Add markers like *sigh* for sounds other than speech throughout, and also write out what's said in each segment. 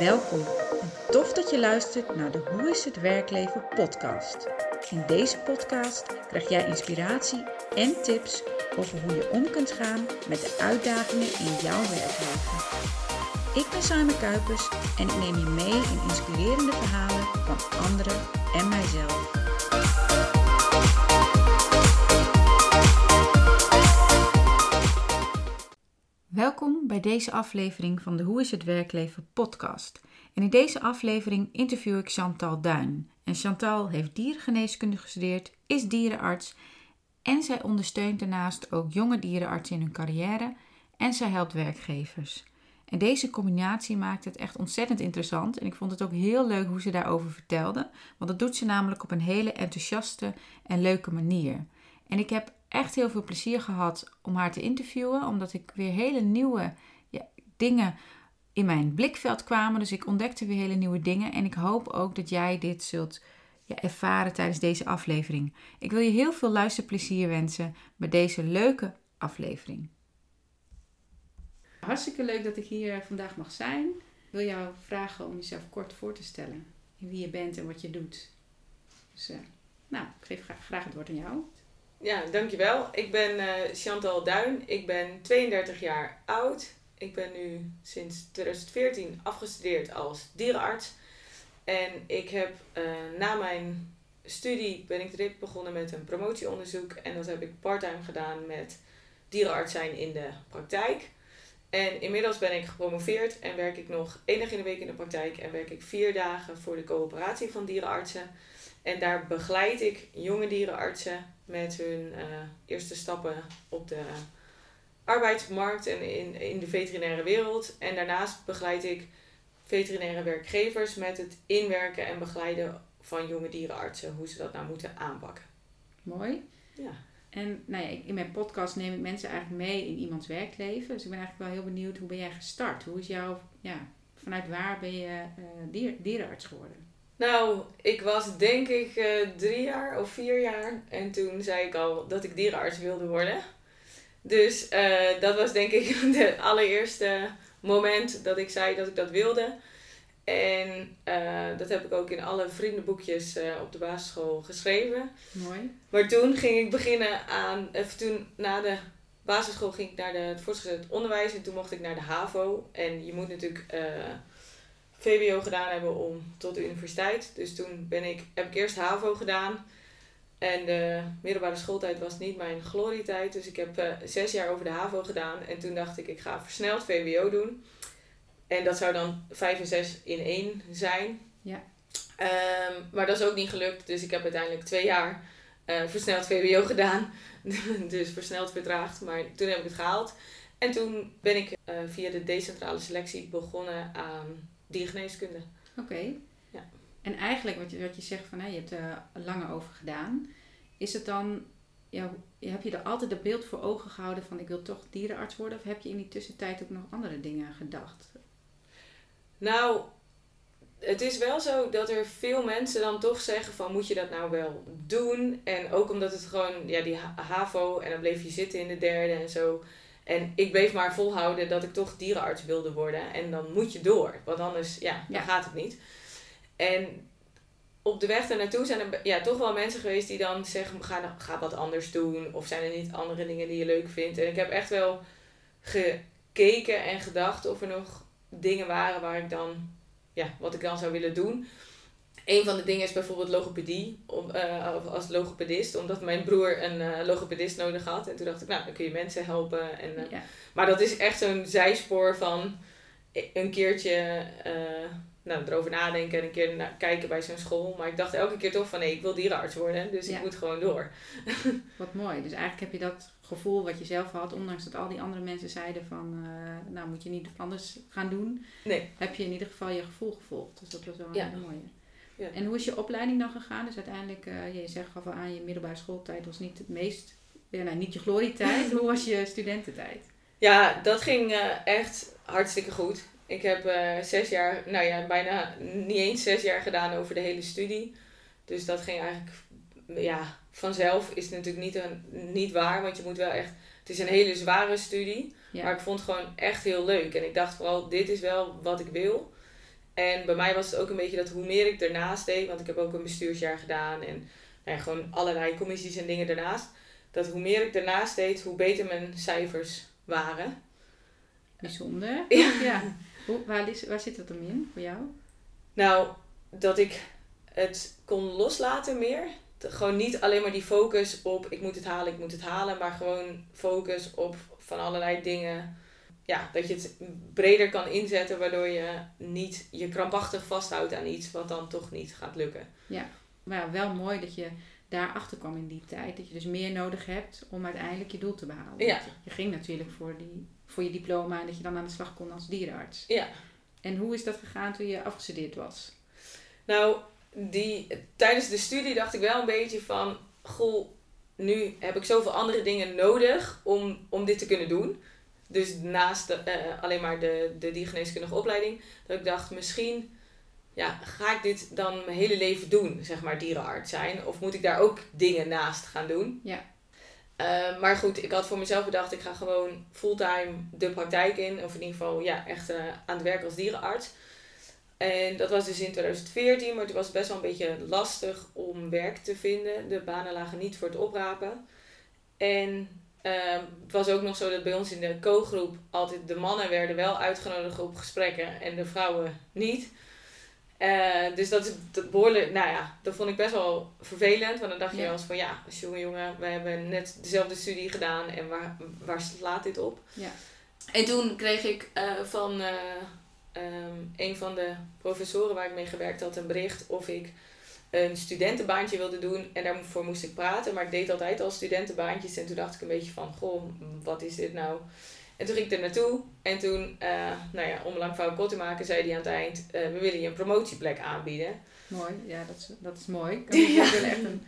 Welkom tof dat je luistert naar de Hoe is het werkleven podcast. In deze podcast krijg jij inspiratie en tips over hoe je om kunt gaan met de uitdagingen in jouw werkleven. Ik ben Simon Kuipers en ik neem je mee in inspirerende verhalen van anderen en mijzelf. Welkom bij deze aflevering van de Hoe is het werkleven podcast. En in deze aflevering interview ik Chantal Duin. En Chantal heeft dierengeneeskunde gestudeerd, is dierenarts en zij ondersteunt daarnaast ook jonge dierenartsen in hun carrière en zij helpt werkgevers. En deze combinatie maakt het echt ontzettend interessant en ik vond het ook heel leuk hoe ze daarover vertelde, want dat doet ze namelijk op een hele enthousiaste en leuke manier. En ik heb echt heel veel plezier gehad om haar te interviewen, omdat ik weer hele nieuwe ja, dingen in mijn blikveld kwamen. Dus ik ontdekte weer hele nieuwe dingen en ik hoop ook dat jij dit zult ja, ervaren tijdens deze aflevering. Ik wil je heel veel luisterplezier wensen met deze leuke aflevering. Hartstikke leuk dat ik hier vandaag mag zijn. Ik wil jou vragen om jezelf kort voor te stellen. Wie je bent en wat je doet. Dus, uh, nou, ik geef graag het woord aan jou. Ja, dankjewel. Ik ben uh, Chantal Duin. Ik ben 32 jaar oud. Ik ben nu sinds 2014 afgestudeerd als dierenarts. En ik heb uh, na mijn studie ben ik direct begonnen met een promotieonderzoek. En dat heb ik parttime gedaan met dierenarts zijn in de praktijk. En inmiddels ben ik gepromoveerd en werk ik nog één dag in de week in de praktijk. En werk ik vier dagen voor de coöperatie van dierenartsen. En daar begeleid ik jonge dierenartsen met hun uh, eerste stappen op de arbeidsmarkt en in, in de veterinaire wereld. En daarnaast begeleid ik veterinaire werkgevers met het inwerken en begeleiden van jonge dierenartsen, hoe ze dat nou moeten aanpakken. Mooi. Ja. En nou ja, in mijn podcast neem ik mensen eigenlijk mee in iemands werkleven. Dus ik ben eigenlijk wel heel benieuwd, hoe ben jij gestart? Hoe is jouw, ja, vanuit waar ben je uh, dier, dierenarts geworden? Nou, ik was denk ik uh, drie jaar of vier jaar. En toen zei ik al dat ik dierenarts wilde worden. Dus uh, dat was denk ik *laughs* het allereerste moment dat ik zei dat ik dat wilde. En uh, dat heb ik ook in alle vriendenboekjes op de basisschool geschreven. Mooi. Maar toen ging ik beginnen aan, even toen na de basisschool ging ik naar de, het voortgezet onderwijs en toen mocht ik naar de HAVO. En je moet natuurlijk VWO gedaan hebben om tot de universiteit. Dus toen ben ik, heb ik eerst HAVO gedaan. En de middelbare schooltijd was niet mijn glorietijd. Dus ik heb uh, zes jaar over de HAVO gedaan. En toen dacht ik, ik ga versneld VWO doen. En dat zou dan vijf en zes in één zijn. Ja. Um, maar dat is ook niet gelukt. Dus ik heb uiteindelijk twee jaar uh, versneld VWO gedaan. *laughs* dus versneld vertraagd. Maar toen heb ik het gehaald. En toen ben ik uh, via de decentrale selectie begonnen aan diergeneeskunde. Oké. Okay. Ja. En eigenlijk wat je, wat je zegt van hè, je hebt er langer over gedaan. Is het dan, ja, heb je er altijd het beeld voor ogen gehouden van ik wil toch dierenarts worden? Of heb je in die tussentijd ook nog andere dingen gedacht? Nou, het is wel zo dat er veel mensen dan toch zeggen van moet je dat nou wel doen? En ook omdat het gewoon, ja die HAVO en dan bleef je zitten in de derde en zo. En ik bleef maar volhouden dat ik toch dierenarts wilde worden. En dan moet je door. Want anders, ja, dan gaat het niet. En op de weg naartoe zijn er ja, toch wel mensen geweest die dan zeggen: ga, ga wat anders doen. Of zijn er niet andere dingen die je leuk vindt. En ik heb echt wel gekeken en gedacht of er nog dingen waren waar ik dan, ja, wat ik dan zou willen doen. Een van de dingen is bijvoorbeeld logopedie, om, uh, als logopedist, omdat mijn broer een uh, logopedist nodig had. En toen dacht ik, nou, dan kun je mensen helpen. En, uh, ja. Maar dat is echt zo'n zijspoor van een keertje nou, erover nadenken en een keer kijken bij zo'n school. Maar ik dacht elke keer toch van, nee, ik wil dierenarts worden, dus Ja. ik moet gewoon door. *laughs* Wat mooi. Dus eigenlijk heb je dat gevoel wat je zelf had, ondanks dat al die andere mensen zeiden van, eh, nou moet je niet anders gaan doen, Nee. heb je in ieder geval je gevoel gevolgd. Dus dat was wel een Ja. hele mooie. Ja. En hoe is je opleiding dan gegaan? Dus uiteindelijk, eh, je zegt al aan, je middelbare schooltijd was niet het meest, ja, nou, niet je glorietijd. *laughs* hoe was je studententijd? Ja, dat ging eh, echt hartstikke goed. Ik heb eh, zes jaar, nou ja, bijna niet eens zes jaar gedaan over de hele studie. Dus dat ging eigenlijk, ja, vanzelf is het natuurlijk niet, een, niet waar, want je moet wel echt, het is een hele zware studie. Ja. Maar ik vond het gewoon echt heel leuk. En ik dacht vooral, dit is wel wat ik wil. En bij mij was het ook een beetje dat hoe meer ik ernaast deed, want ik heb ook een bestuursjaar gedaan en nou ja, gewoon allerlei commissies en dingen ernaast. Dat hoe meer ik ernaast deed, hoe beter mijn cijfers waren. Bijzonder. *laughs* Ja. ja. Hoe, waar, is- waar zit dat hem in voor jou? Nou, dat ik het kon loslaten meer. Gewoon niet alleen maar die focus op ik moet het halen, ik moet het halen. Maar gewoon focus op van allerlei dingen. Ja, dat je het breder kan inzetten waardoor je niet je krampachtig vasthoudt aan iets wat dan toch niet gaat lukken. Maar ja, wel mooi dat je daarachter kwam in die tijd. Dat je dus meer nodig hebt om uiteindelijk je doel te behalen. Ja. Je ging natuurlijk voor, die, voor je diploma en dat je dan aan de slag kon als dierenarts. Ja. En hoe is dat gegaan toen je afgestudeerd was? Nou, die, tijdens de studie dacht ik wel een beetje van... Goh, nu heb ik zoveel andere dingen nodig om, om dit te kunnen doen. Dus naast de, eh, alleen maar de, de diergeneeskundige opleiding. Dat ik dacht, misschien ja, ga ik dit dan mijn hele leven doen, zeg maar, dierenarts zijn? Of moet ik daar ook dingen naast gaan doen? Ja. Eh, maar goed, ik had voor mezelf bedacht, ik ga gewoon fulltime de praktijk in. Of in ieder geval, ja, echt eh, aan het werk als dierenarts. En dat was dus in 2014, maar het was best wel een beetje lastig om werk te vinden. De banen lagen niet voor het oprapen. En ehm, het was ook nog zo dat bij ons in de co-groep altijd de mannen werden wel uitgenodigd op gesprekken en de vrouwen niet. Eh, dus dat is dat behoorlijk, nou ja, dat vond ik best wel vervelend. Want dan dacht je Ja. wel eens van ja, als jonge jongen, we hebben net dezelfde studie gedaan en waar, waar slaat dit op? Ja. En toen kreeg ik eh, van eh, ehm, een van de professoren waar ik mee gewerkt had een bericht of ik een studentenbaantje wilde doen. En daarvoor moest ik praten, maar ik deed altijd al studentenbaantjes. En toen dacht ik een beetje van, goh, wat is dit nou? En toen ging ik er naartoe. En toen, eh, nou ja, om een lang verhaal kort te maken, zei hij aan het eind... eh, we willen je een promotieplek aanbieden. Mooi, ja, dat is, dat is mooi. Kan *laughs* Ja. voorstellen, echt een...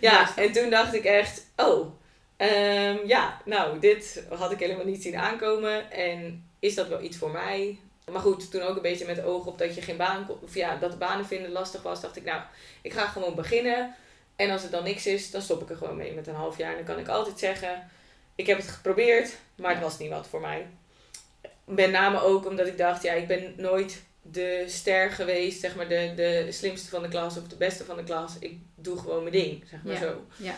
Ja, en toen dacht ik echt, oh, ehm, ja, nou, dit had ik helemaal niet zien aankomen. En is dat wel iets voor mij? Maar goed, toen ook een beetje met oog op dat je geen baan kon, of ja, dat banen vinden lastig was, dacht ik, nou, ik ga gewoon beginnen. En als het dan niks is, dan stop ik er gewoon mee met een half jaar. En dan kan ik altijd zeggen, ik heb het geprobeerd, maar het was niet wat voor mij. Met name ook omdat ik dacht, ja, ik ben nooit de ster geweest, zeg maar de, de slimste van de klas of de beste van de klas. Ik doe gewoon mijn ding, zeg maar Ja. zo. Ja.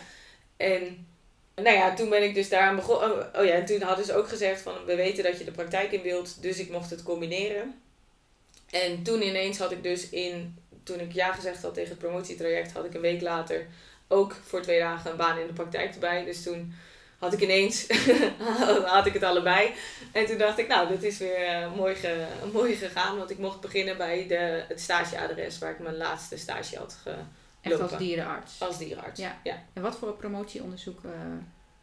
En nou ja, toen ben ik dus daaraan begonnen. Oh, oh ja, en toen hadden ze ook gezegd van we weten dat je de praktijk in wilt, dus ik mocht het combineren. En toen ineens had ik dus in, toen ik ja gezegd had tegen het promotietraject, had ik een week later ook voor twee dagen een baan in de praktijk erbij. Dus toen had ik ineens, *laughs* had ik het allebei. En toen dacht ik, nou, dit is weer eh, mooi, mooi gegaan, want ik mocht beginnen bij de, het stageadres waar ik mijn laatste stage had gelopen. Echt als dierenarts. Als dierenarts. Ja. ja. En wat voor promotieonderzoek eh,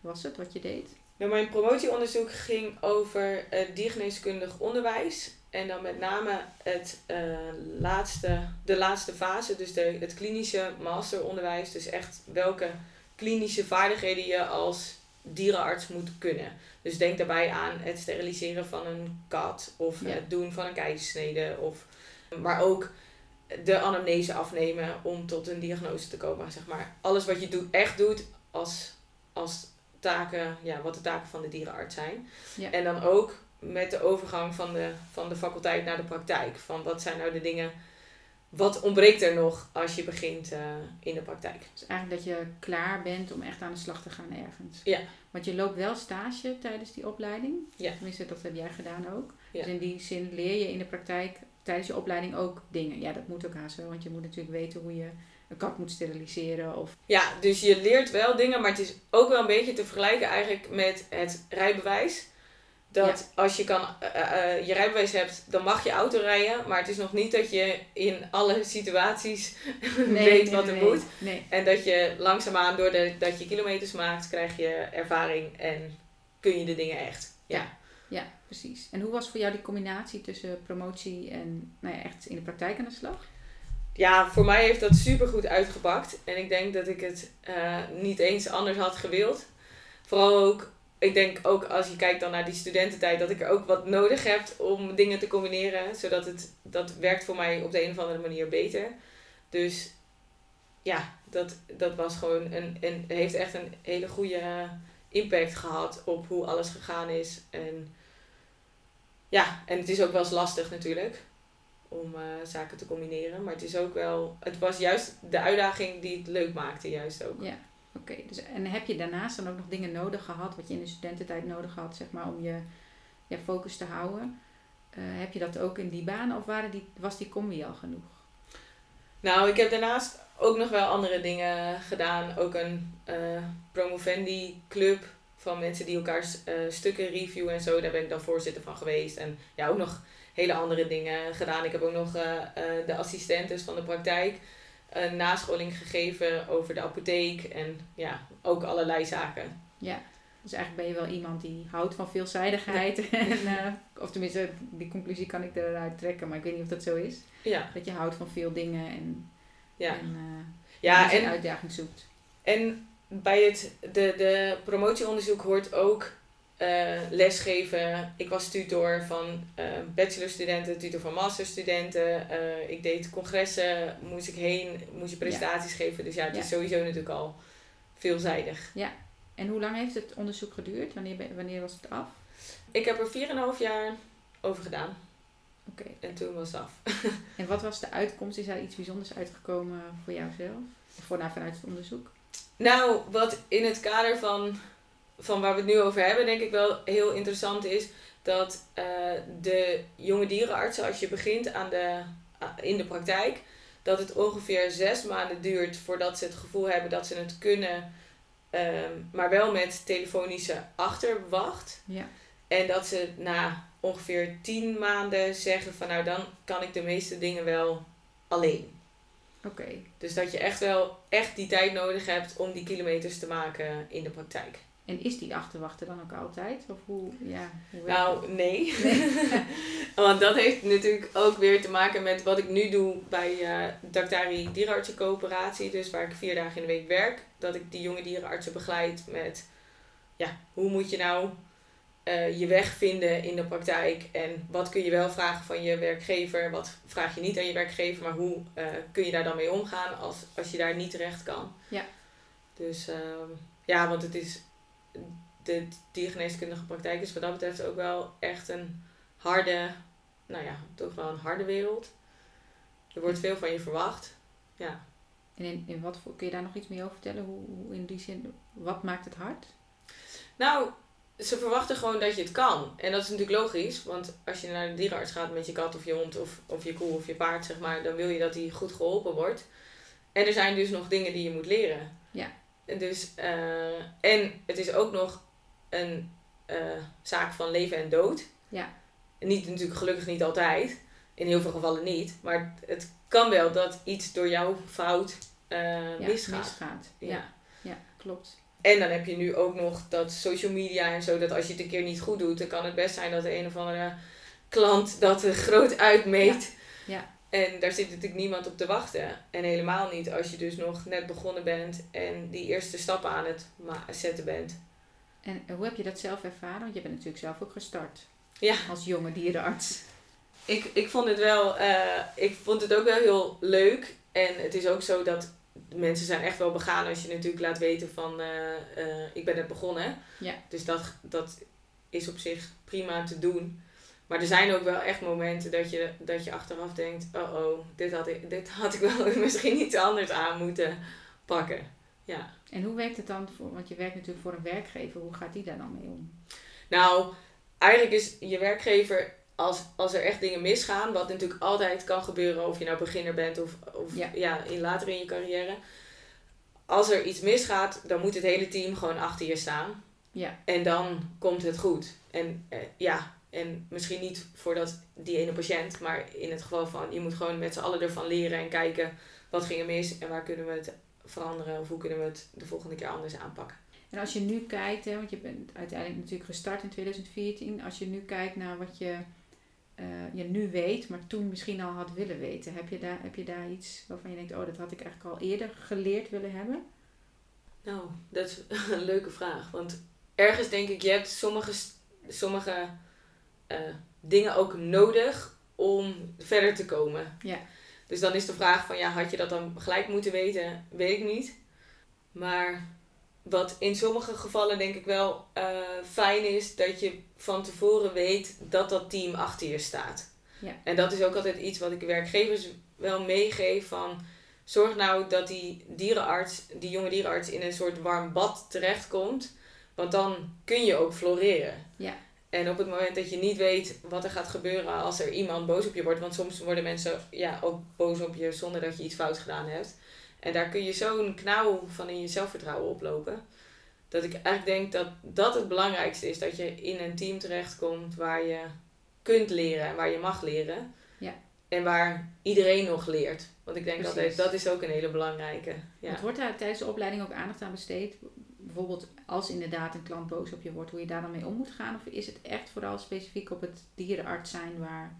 was het wat je deed? Nou, mijn promotieonderzoek ging over uh, diergeneeskundig onderwijs. En dan met name het, uh, laatste, de laatste fase, dus de, het klinische masteronderwijs. Dus echt welke klinische vaardigheden je als dierenarts moet kunnen. Dus denk daarbij aan het steriliseren van een kat of Ja. het doen van een keizersnede. Of, maar ook de anamnese afnemen om tot een diagnose te komen. Zeg maar. Alles wat je doet, echt doet als, als taken, ja, wat de taken van de dierenarts zijn. Ja. En dan ook met de overgang van de, van de faculteit naar de praktijk. Van wat zijn nou de dingen, wat ontbreekt er nog als je begint uh, in de praktijk? Dus eigenlijk dat je klaar bent om echt aan de slag te gaan ergens. Ja. Want je loopt wel stage tijdens die opleiding. Ja. Tenminste, dat heb jij gedaan ook. Ja. Dus in die zin leer je in de praktijk tijdens je opleiding ook dingen. Ja, dat moet ook haast wel, want je moet natuurlijk weten hoe je een kat moet steriliseren. Of... Ja, dus je leert wel dingen, maar het is ook wel een beetje te vergelijken eigenlijk met het rijbewijs. Dat als je kan, uh, uh, je rijbewijs hebt, dan mag je auto rijden. Maar het is nog niet dat je in alle situaties *laughs* Nee, weet nee, wat er nee, moet. En dat je langzaamaan, doordat je kilometers maakt, krijg je ervaring en kun je de dingen echt. Ja. ja, precies. En hoe was voor jou die combinatie tussen promotie en nou ja, echt in de praktijk aan de slag? Ja, voor mij heeft dat super goed uitgepakt. En ik denk dat ik het uh, niet eens anders had gewild. Vooral ook, ik denk ook als je kijkt dan naar die studententijd, dat ik er ook wat nodig heb om dingen te combineren. Zodat het, dat werkt voor mij op de een of andere manier beter. Dus ja, dat, dat was gewoon een, een, heeft echt een hele goede impact gehad op hoe alles gegaan is. En ja, en het is ook wel eens lastig natuurlijk. om eh, zaken te combineren. Maar het is ook wel, het was juist de uitdaging die het leuk maakte, juist ook. Ja, oké. Dus, en heb je daarnaast dan ook nog dingen nodig gehad, wat je in de studententijd nodig had, zeg maar, om je ja, focus te houden? Eh, heb je dat ook in die baan of waren die, was die combi al genoeg? Nou, ik heb daarnaast ook nog wel andere dingen gedaan. Ook een uh, promovendi club van mensen die elkaar uh, stukken reviewen en zo. Daar ben ik dan voorzitter van geweest. En ja, ook nog hele andere dingen gedaan. Ik heb ook nog uh, de assistentes van de praktijk een nascholing gegeven over de apotheek. En ja, ook allerlei zaken. Ja, dus eigenlijk ben je wel iemand die houdt van veelzijdigheid. *laughs* en, of tenminste, die conclusie kan ik eruit trekken, maar ik weet niet of dat zo is. Ja. Dat je houdt van veel dingen en, ja. en, ja, en uitdaging zoekt. En bij het de, de promotieonderzoek hoort ook uh, lesgeven. Ik was tutor van uh, bachelorstudenten, tutor van masterstudenten. Uh, ik deed congressen, moest ik heen, moest je presentaties geven. Dus ja, het Ja. is sowieso natuurlijk al veelzijdig. Ja. En hoe lang heeft het onderzoek geduurd? Wanneer, wanneer was het af? Ik heb er 4,5 jaar over gedaan Oké. en toen was het af. *laughs* En wat was de uitkomst? Is daar iets bijzonders uitgekomen voor jouzelf? Of voor, nou, vanuit het onderzoek? Nou, wat in het kader van, van waar we het nu over hebben, denk ik wel heel interessant is, dat eh, de jonge dierenartsen, als je begint aan de, in de praktijk, dat het ongeveer zes maanden duurt voordat ze het gevoel hebben dat ze het kunnen, ehm, maar wel met telefonische achterwacht. Ja. En dat ze na ongeveer tien maanden zeggen van nou dan kan ik de meeste dingen wel alleen. Oké. Dus dat je echt wel echt die tijd nodig hebt om die kilometers te maken in de praktijk. En is die achterwachten dan ook altijd? Of hoe, ja, hoe Nou, dat? nee. *laughs* *laughs* Want dat heeft natuurlijk ook weer te maken met wat ik nu doe bij eh Dactari Dierenartsencoöperatie. Dus waar ik vier dagen in de week werk. Dat ik die jonge dierenartsen begeleid met... Ja, hoe moet je nou eh, je weg vinden in de praktijk? En wat kun je wel vragen van je werkgever? Wat vraag je niet aan je werkgever? Maar hoe eh, kun je daar dan mee omgaan als, als je daar niet terecht kan? Ja. Dus ehm, ja, want het is... De diergeneeskundige praktijk is wat dat betreft ook wel echt een harde, nou ja, toch wel een harde wereld. Er wordt veel van je verwacht. Ja. En in, in wat voor, kun je daar nog iets meer over vertellen? Hoe, hoe in die zin, wat maakt het hard? Nou, ze verwachten gewoon dat je het kan. En dat is natuurlijk logisch, want als je naar de dierenarts gaat met je kat of je hond of, of je koe of je paard, zeg maar, dan wil je dat die goed geholpen wordt. En er zijn dus nog dingen die je moet leren. Ja. En Dus, eh, en het is ook nog een eh, zaak van leven en dood. Ja. Niet natuurlijk gelukkig niet altijd. In heel veel gevallen niet. Maar het kan wel dat iets door jouw fout Ja, misgaat. misgaat. Ja. Ja. ja, klopt. En dan heb je nu ook nog dat social media en zo, dat als je het een keer niet goed doet, dan kan het best zijn dat de een of andere klant dat er groot uitmeet. Ja. En daar zit natuurlijk niemand op te wachten. En helemaal niet als je dus nog net begonnen bent en die eerste stappen aan het zetten bent. En hoe heb je dat zelf ervaren? Want je bent natuurlijk zelf ook gestart Ja. als jonge dierenarts. Ik, ik vond het wel, eh, ik vond het ook wel heel leuk. En het is ook zo dat mensen zijn echt wel begaan als je natuurlijk laat weten van eh, eh, ik ben net begonnen. Ja. Dus dat, dat is op zich prima te doen. Maar er zijn ook wel echt momenten dat je, dat je achteraf denkt, oh oh, dit had ik, dit had ik wel *laughs* misschien iets anders aan moeten pakken. Ja. En hoe werkt het dan? Voor, want je werkt natuurlijk voor een werkgever. Hoe gaat die daar dan mee om? Nou, eigenlijk is je werkgever, als, als er echt dingen misgaan, wat natuurlijk altijd kan gebeuren, of je nou beginner bent of, of Ja. ja. in, later in je carrière. Als er iets misgaat, dan moet het hele team gewoon achter je staan. Ja. En dan komt het goed. En eh, ja, en misschien niet voor dat, die ene patiënt, maar in het geval van, je moet gewoon met z'n allen ervan leren en kijken wat ging er mis en waar kunnen we het veranderen of hoe kunnen we het de volgende keer anders aanpakken. En als je nu kijkt, hè, want je bent uiteindelijk natuurlijk gestart in 2014. Als je nu kijkt naar wat je, eh, je nu weet, maar toen misschien al had willen weten. Heb je, daar, heb je daar iets waarvan je denkt, oh dat had ik eigenlijk al eerder geleerd willen hebben? Nou, dat is *laughs* een leuke vraag. Want ergens denk ik, je hebt sommige, sommige eh, dingen ook nodig om verder te komen. Ja. Dus dan is de vraag van, ja, had je dat dan gelijk moeten weten? Weet ik niet. Maar wat in sommige gevallen denk ik wel eh, fijn is, dat je van tevoren weet dat dat team achter je staat. Ja. En dat is ook altijd iets wat ik werkgevers wel meegeef van zorg nou dat die dierenarts, die jonge dierenarts in een soort warm bad terechtkomt. Want dan kun je ook floreren. Ja. En op het moment dat je niet weet wat er gaat gebeuren als er iemand boos op je wordt. Want soms worden mensen ja, ook boos op je zonder dat je iets fout gedaan hebt. En daar kun je zo'n knauw van in je zelfvertrouwen oplopen. Dat ik eigenlijk denk dat dat het belangrijkste is. Dat je in een team terechtkomt waar je kunt leren en waar je mag leren. Ja. En waar iedereen nog leert. Want ik denk dat dat is ook een hele belangrijke. Ja. wordt daar tijdens de opleiding ook aandacht aan besteed? Bijvoorbeeld als inderdaad een klant boos op je wordt, hoe je daar dan mee om moet gaan? Of is het echt vooral specifiek op het dierenarts zijn waar,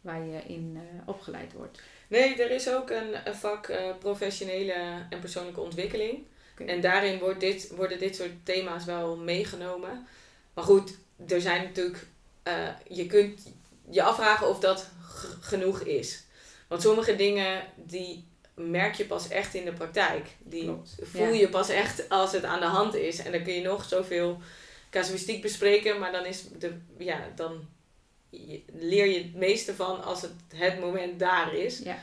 waar je in uh, opgeleid wordt? Nee, er is ook een, een vak uh, professionele en persoonlijke ontwikkeling. En daarin wordt dit, worden dit soort thema's wel meegenomen. Maar goed, er zijn natuurlijk. Uh, je kunt je afvragen of dat genoeg is. Want sommige dingen die merk je pas echt in de praktijk. Die voel je pas echt als het aan de hand is. En dan kun je nog zoveel casuïstiek bespreken, maar dan is de. Ja, dan leer je het meeste van als het het moment daar is. Ja,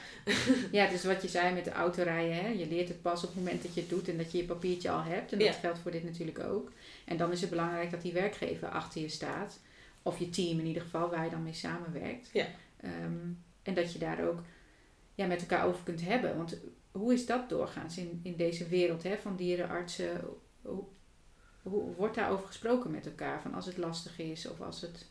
ja dus wat je zei met de autorijden. Hè? Je leert het pas op het moment dat je het doet en dat je je papiertje al hebt. En dat geldt voor dit natuurlijk ook. En dan is het belangrijk dat die werkgever achter je staat. Of je team in ieder geval, waar je dan mee samenwerkt. Ja. Ehm, en dat je daar ook ja, met elkaar over kunt hebben. Want hoe is dat doorgaans in, in deze wereld hè, van dierenartsen? Hoe, hoe wordt daarover gesproken met elkaar? Van als het lastig is of als het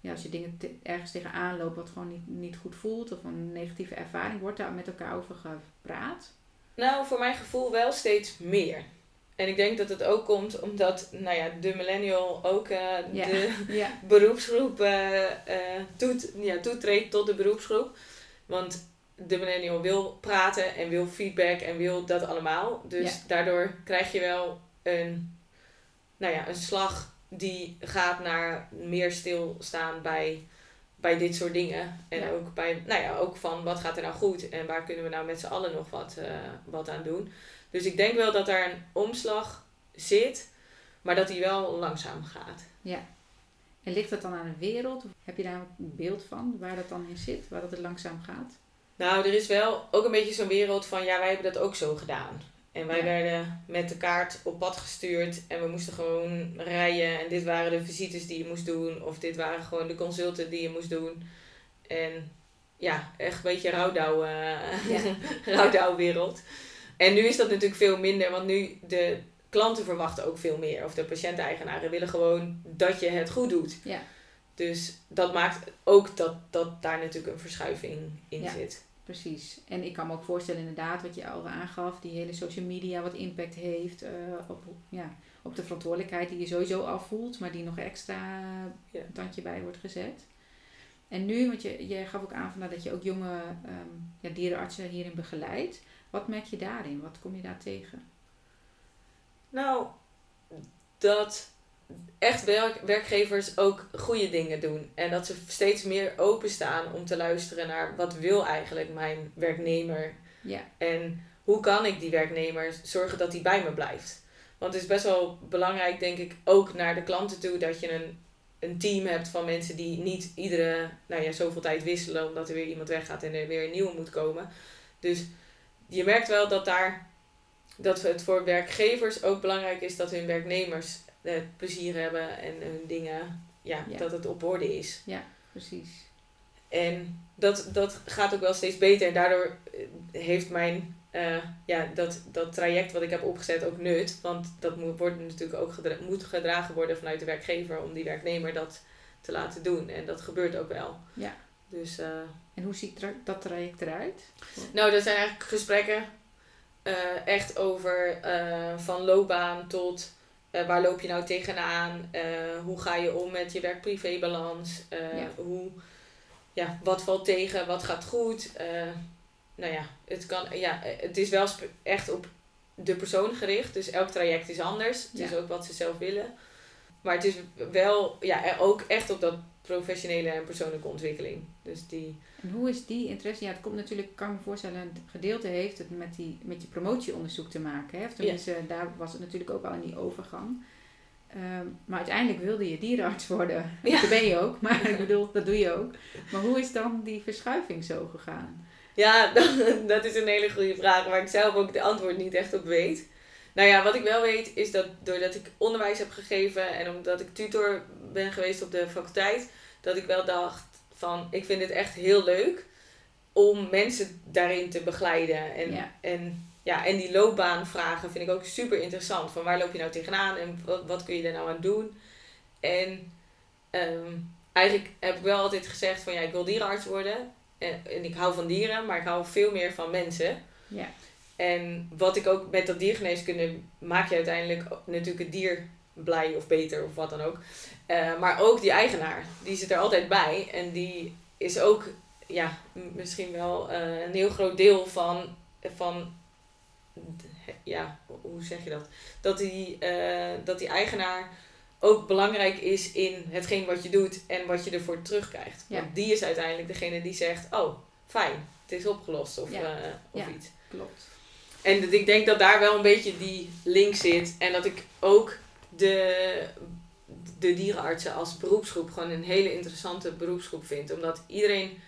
ja, als je dingen ergens tegenaan loopt wat gewoon niet, niet goed voelt of een negatieve ervaring, wordt daar met elkaar over gepraat? Nou, voor mijn gevoel wel steeds meer. En ik denk dat het ook komt omdat nou ja, de millennial ook uh, de *laughs* ja. beroepsgroep uh, toet, ja, toetreedt tot de beroepsgroep. Want de millennial wil praten en wil feedback en wil dat allemaal. Dus daardoor krijg je wel een, nou ja, een slag die gaat naar meer stilstaan bij, bij dit soort dingen. En ook bij, nou ja, ook van wat gaat er nou goed en waar kunnen we nou met z'n allen nog wat, uh, wat aan doen. Dus ik denk wel dat daar een omslag zit, maar dat die wel langzaam gaat. Ja. En ligt dat dan aan de wereld? Heb je daar een beeld van waar dat dan in zit, waar dat het langzaam gaat? Nou, er is wel ook een beetje zo'n wereld van ja, wij hebben dat ook zo gedaan. En wij werden met de kaart op pad gestuurd en we moesten gewoon rijden. En dit waren de visites die je moest doen. Of dit waren gewoon de consulten die je moest doen. En ja, echt een beetje rouwdouw, uh, *laughs* wereld. En nu is dat natuurlijk veel minder, want nu de klanten verwachten ook veel meer. Of de patiënteigenaren willen gewoon dat je het goed doet. Ja. Dus dat maakt ook dat, dat daar natuurlijk een verschuiving in ja. zit. Precies. En ik kan me ook voorstellen inderdaad wat je al aangaf, die hele social media wat impact heeft uh, op, ja, op de verantwoordelijkheid die je sowieso afvoelt, maar die nog extra een tandje bij wordt gezet. En nu, want je, je gaf ook aan van, dat je ook jonge um, ja, dierenartsen hierin begeleidt. Wat merk je daarin? Wat kom je daar tegen? Nou, dat echt werk, werkgevers ook goede dingen doen. En dat ze steeds meer openstaan om te luisteren naar wat wil eigenlijk mijn werknemer. Ja. En hoe kan ik die werknemer zorgen dat hij bij me blijft. Want het is best wel belangrijk, denk ik, ook naar de klanten toe dat je een, een team hebt van mensen die niet iedere nou ja, zoveel tijd wisselen omdat er weer iemand weggaat en er weer een nieuwe moet komen. Dus je merkt wel dat daar dat het voor werkgevers ook belangrijk is dat hun werknemers plezier hebben en hun dingen, ja, dat het op orde is. Ja, precies. En dat, dat gaat ook wel steeds beter. En daardoor eh, heeft mijn, uh, ja, dat, dat traject wat ik heb opgezet ook nut. Want dat moet, wordt natuurlijk ook gedra moet gedragen worden vanuit de werkgever om die werknemer dat te laten doen. En dat gebeurt ook wel. Ja. Dus, uh, en hoe ziet dat traject eruit? Nou, dat zijn eigenlijk gesprekken echt over van loopbaan tot uh, waar loop je nou tegenaan? Uh, hoe ga je om met je werk-privé-balans? Uh, hoe, ja, wat valt tegen? Wat gaat goed? nou ja, het, kan, ja, het is wel echt op de persoon gericht. Dus elk traject is anders. Het is ook wat ze zelf willen. Maar het is wel ja, ook echt op dat professionele en persoonlijke ontwikkeling. Dus die... En hoe is die interesse? Ja, het komt natuurlijk, kan me voorstellen, een gedeelte heeft het met, die, met je promotieonderzoek te maken. Hè? Of tenminste, daar was het natuurlijk ook al in die overgang. Ehm, maar uiteindelijk wilde je dierenarts worden. *laughs* Ja. Dat ben je ook, maar *laughs* ik bedoel, dat doe je ook. Maar hoe is dan die verschuiving zo gegaan? Ja, *laughs* dat is een hele goede vraag, waar ik zelf ook de antwoord niet echt op weet. Nou ja, wat ik wel weet is dat doordat ik onderwijs heb gegeven en omdat ik tutor ben geweest op de faculteit, dat ik wel dacht van ik vind het echt heel leuk om mensen daarin te begeleiden. En, en, ja, en die loopbaanvragen vind ik ook super interessant. Van waar loop je nou tegenaan en wat, wat kun je daar nou aan doen? En ehm, eigenlijk heb ik wel altijd gezegd van ja, ik wil dierenarts worden. En, en ik hou van dieren, maar ik hou veel meer van mensen. Ja. En wat ik ook met dat diergeneeskunde maak je uiteindelijk natuurlijk het dier blij of beter of wat dan ook. Uh, maar ook die eigenaar, die zit er altijd bij. En die is ook ja, misschien wel uh, een heel groot deel van, van ja, hoe zeg je dat? Dat die, uh, dat die eigenaar ook belangrijk is in hetgeen wat je doet en wat je ervoor terugkrijgt. Ja. Want die is uiteindelijk degene die zegt, oh, fijn, het is opgelost of, ja. of iets. Klopt. En dat ik denk dat daar wel een beetje die link zit. En dat ik ook de, de dierenartsen als beroepsgroep gewoon een hele interessante beroepsgroep vind. Omdat iedereen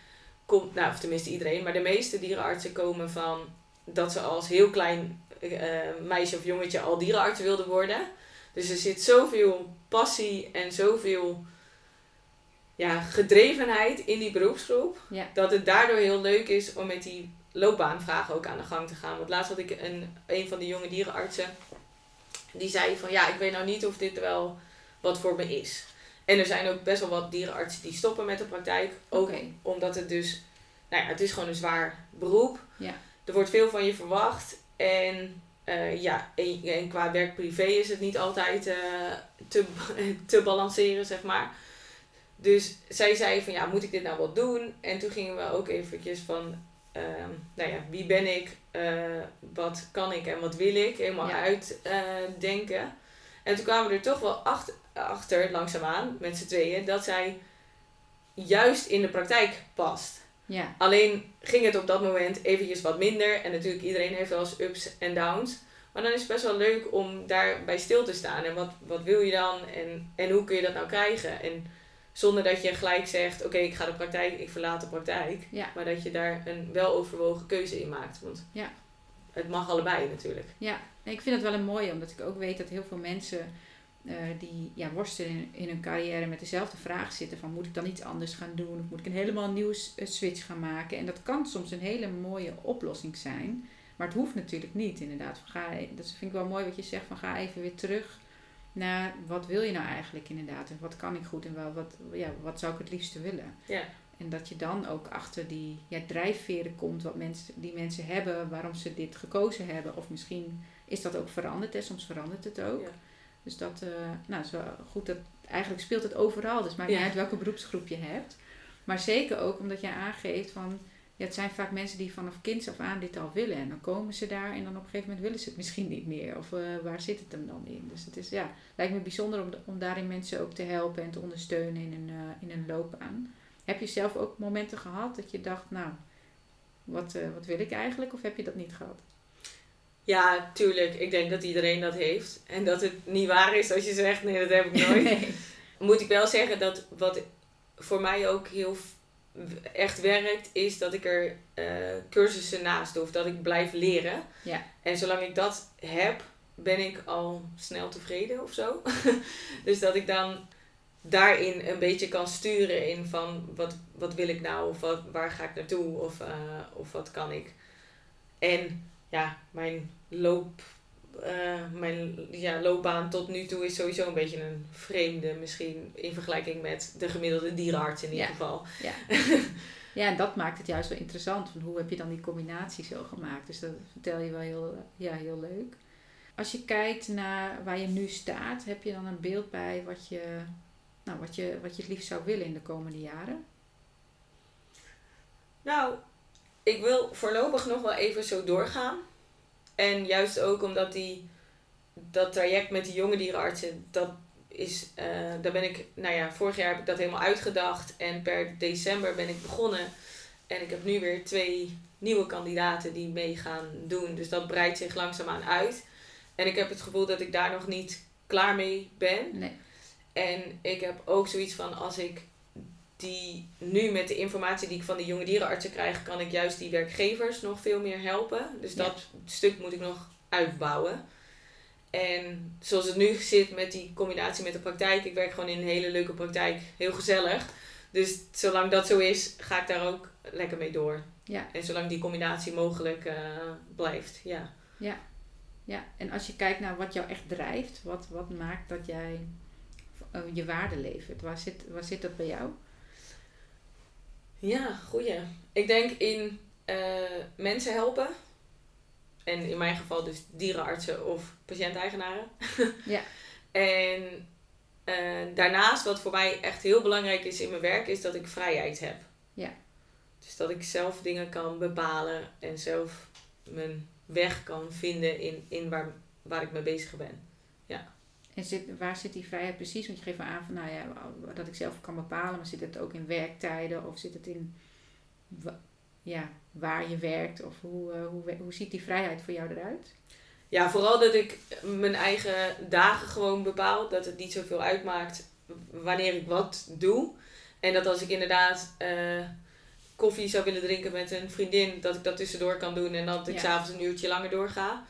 komt, nou of tenminste iedereen, maar de meeste dierenartsen komen van dat ze als heel klein uh, meisje of jongetje al dierenarts wilden worden. Dus er zit zoveel passie en zoveel ja, gedrevenheid in die beroepsgroep. Dat het daardoor heel leuk is om met die loopbaanvragen ook aan de gang te gaan. Want laatst had ik een, een van de jonge dierenartsen. Die zei van ja, ik weet nou niet of dit wel wat voor me is. En er zijn ook best wel wat dierenartsen die stoppen met de praktijk. Ook omdat het dus, nou ja, het is gewoon een zwaar beroep. Ja. Er wordt veel van je verwacht. En uh, ja, en, qua werk-privé is het niet altijd uh, te, *laughs* te balanceren, zeg maar. Dus zij zei van ja, moet ik dit nou wel doen? En toen gingen we ook eventjes van Ehm, nou ja, wie ben ik, uh, wat kan ik en wat wil ik, helemaal uitdenken. Uh, en toen kwamen we er toch wel achter, achter langzaamaan, met z'n tweeën, dat zij juist in de praktijk past. Ja. Alleen ging het op dat moment eventjes wat minder. En natuurlijk, iedereen heeft wel eens ups en downs. Maar dan is het best wel leuk om daarbij stil te staan. En wat, wat wil je dan? En, en hoe kun je dat nou krijgen? En zonder dat je gelijk zegt, oké, ik ga de praktijk, ik verlaat de praktijk. Maar dat je daar een weloverwogen keuze in maakt. Want ja. het mag allebei natuurlijk. Ja, ik vind het wel een mooie, omdat ik ook weet dat heel veel mensen uh, die ja, worstelen in, in, hun carrière met dezelfde vraag zitten. Van moet ik dan iets anders gaan doen? Of moet ik een helemaal nieuwe eh, switch gaan maken? En dat kan soms een hele mooie oplossing zijn. Maar het hoeft natuurlijk niet, inderdaad. Ga, dat vind ik wel mooi wat je zegt, van ga even weer terug naar wat wil je nou eigenlijk inderdaad en wat kan ik goed en wel, wat, ja, wat zou ik het liefste willen. Ja. En dat je dan ook achter die ja, drijfveren komt wat mensen, die mensen hebben, waarom ze dit gekozen hebben. Of misschien is dat ook veranderd, en soms verandert het ook. Ja. Dus dat uh, nou, is wel goed. Dat, eigenlijk speelt het overal, dus maakt niet uit welke beroepsgroep je hebt. Maar zeker ook omdat je aangeeft van ja, het zijn vaak mensen die vanaf kinds af aan dit al willen. En dan komen ze daar en dan op een gegeven moment willen ze het misschien niet meer. Of uh, waar zit het hem dan in? Dus het is, ja, lijkt me bijzonder om, om daarin mensen ook te helpen en te ondersteunen in een, uh, in een loopbaan. Heb je zelf ook momenten gehad dat je dacht, nou, wat, uh, wat wil ik eigenlijk? Of heb je dat niet gehad? Ja, tuurlijk. Ik denk dat iedereen dat heeft. En dat het niet waar is als je zegt, nee, dat heb ik nooit. *laughs* nee. Moet ik wel zeggen dat wat voor mij ook heel echt werkt, is dat ik er uh, cursussen naast doe. Of dat ik blijf leren. Ja. En zolang ik dat heb, ben ik al snel tevreden of zo. *laughs* dus dat ik dan daarin een beetje kan sturen in van wat, wat wil ik nou of wat, waar ga ik naartoe of, uh, of wat kan ik. En ja, mijn loop uh, mijn ja, loopbaan tot nu toe is sowieso een beetje een vreemde, misschien in vergelijking met de gemiddelde dierenarts in ieder geval. Ja. *laughs* ja, en dat maakt het juist wel interessant. Van hoe heb je dan die combinatie zo gemaakt? Dus dat vertel je wel heel, ja, heel leuk. Als je kijkt naar waar je nu staat, heb je dan een beeld bij wat je, nou, wat je, wat je het liefst zou willen in de komende jaren? Nou, ik wil voorlopig nog wel even zo doorgaan. En juist ook omdat die, dat traject met die jonge dierenartsen, dat is, uh, daar ben ik, nou ja, vorig jaar heb ik dat helemaal uitgedacht. En per december ben ik begonnen. En ik heb nu weer twee nieuwe kandidaten die mee gaan doen. Dus dat breidt zich langzaamaan uit. En ik heb het gevoel dat ik daar nog niet klaar mee ben. Nee. En ik heb ook zoiets van als ik die nu met de informatie die ik van de jonge dierenartsen krijg, kan ik juist die werkgevers nog veel meer helpen. Dus Ja. dat stuk moet ik nog uitbouwen. En zoals het nu zit met die combinatie met de praktijk, ik werk gewoon in een hele leuke praktijk, heel gezellig. Dus zolang dat zo is, ga ik daar ook lekker mee door. Ja. En zolang die combinatie mogelijk eh, blijft, ja. Ja, en als je kijkt naar wat jou echt drijft, wat, wat maakt dat jij eh, je waarde levert? Waar zit, waar zit dat bij jou? Ja, goeie. Ik denk in eh, mensen helpen. En in mijn geval dus dierenartsen of patiënteigenaren. *laughs* Ja. En eh, daarnaast, wat voor mij echt heel belangrijk is in mijn werk, is dat ik vrijheid heb. Ja. Dus dat ik zelf dingen kan bepalen en zelf mijn weg kan vinden in, in waar, waar ik mee bezig ben. En zit, waar zit die vrijheid precies? Want je geeft wel aan van, nou ja, dat ik zelf kan bepalen, maar zit het ook in werktijden of zit het in ja, waar je werkt? Of hoe, eh, hoe, hoe ziet die vrijheid voor jou eruit? Ja, vooral dat ik mijn eigen dagen gewoon bepaal. Dat het niet zoveel uitmaakt wanneer ik wat doe. En dat als ik inderdaad eh, koffie zou willen drinken met een vriendin, dat ik dat tussendoor kan doen en dat ik Ja. s'avonds een uurtje langer doorga.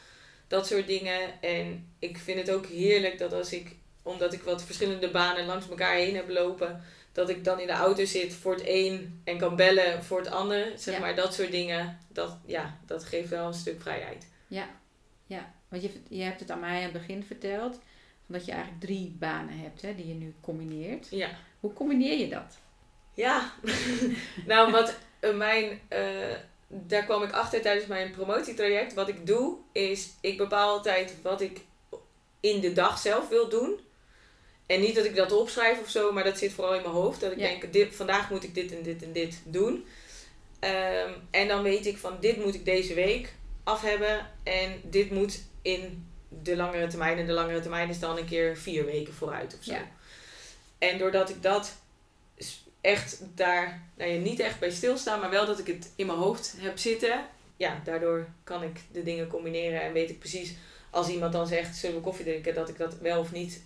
Dat soort dingen. En ik vind het ook heerlijk dat als ik, omdat ik wat verschillende banen langs elkaar heen heb lopen, dat ik dan in de auto zit voor het een en kan bellen voor het ander. Zeg Ja. maar dat soort dingen. Dat, ja, dat geeft wel een stuk vrijheid. Ja, ja. want je, je hebt het aan mij aan het begin verteld, dat je eigenlijk drie banen hebt hè, die je nu combineert. Ja. Hoe combineer je dat? Ja, *laughs* nou wat eh, mijn, eh, daar kwam ik achter tijdens mijn promotietraject. Wat ik doe is, ik bepaal altijd wat ik in de dag zelf wil doen. En niet dat ik dat opschrijf of zo, maar dat zit vooral in mijn hoofd. Dat ik Ja. denk, dit, vandaag moet ik dit en dit en dit doen. Ehm, en dan weet ik van, dit moet ik deze week af hebben. En dit moet in de langere termijn. En de langere termijn is dan een keer vier weken vooruit of zo. Ja. En doordat ik dat echt daar, nou ja, niet echt bij stilsta, maar wel dat ik het in mijn hoofd heb zitten. Ja, daardoor kan ik de dingen combineren en weet ik precies als iemand dan zegt, zullen we koffie drinken, dat ik dat wel of niet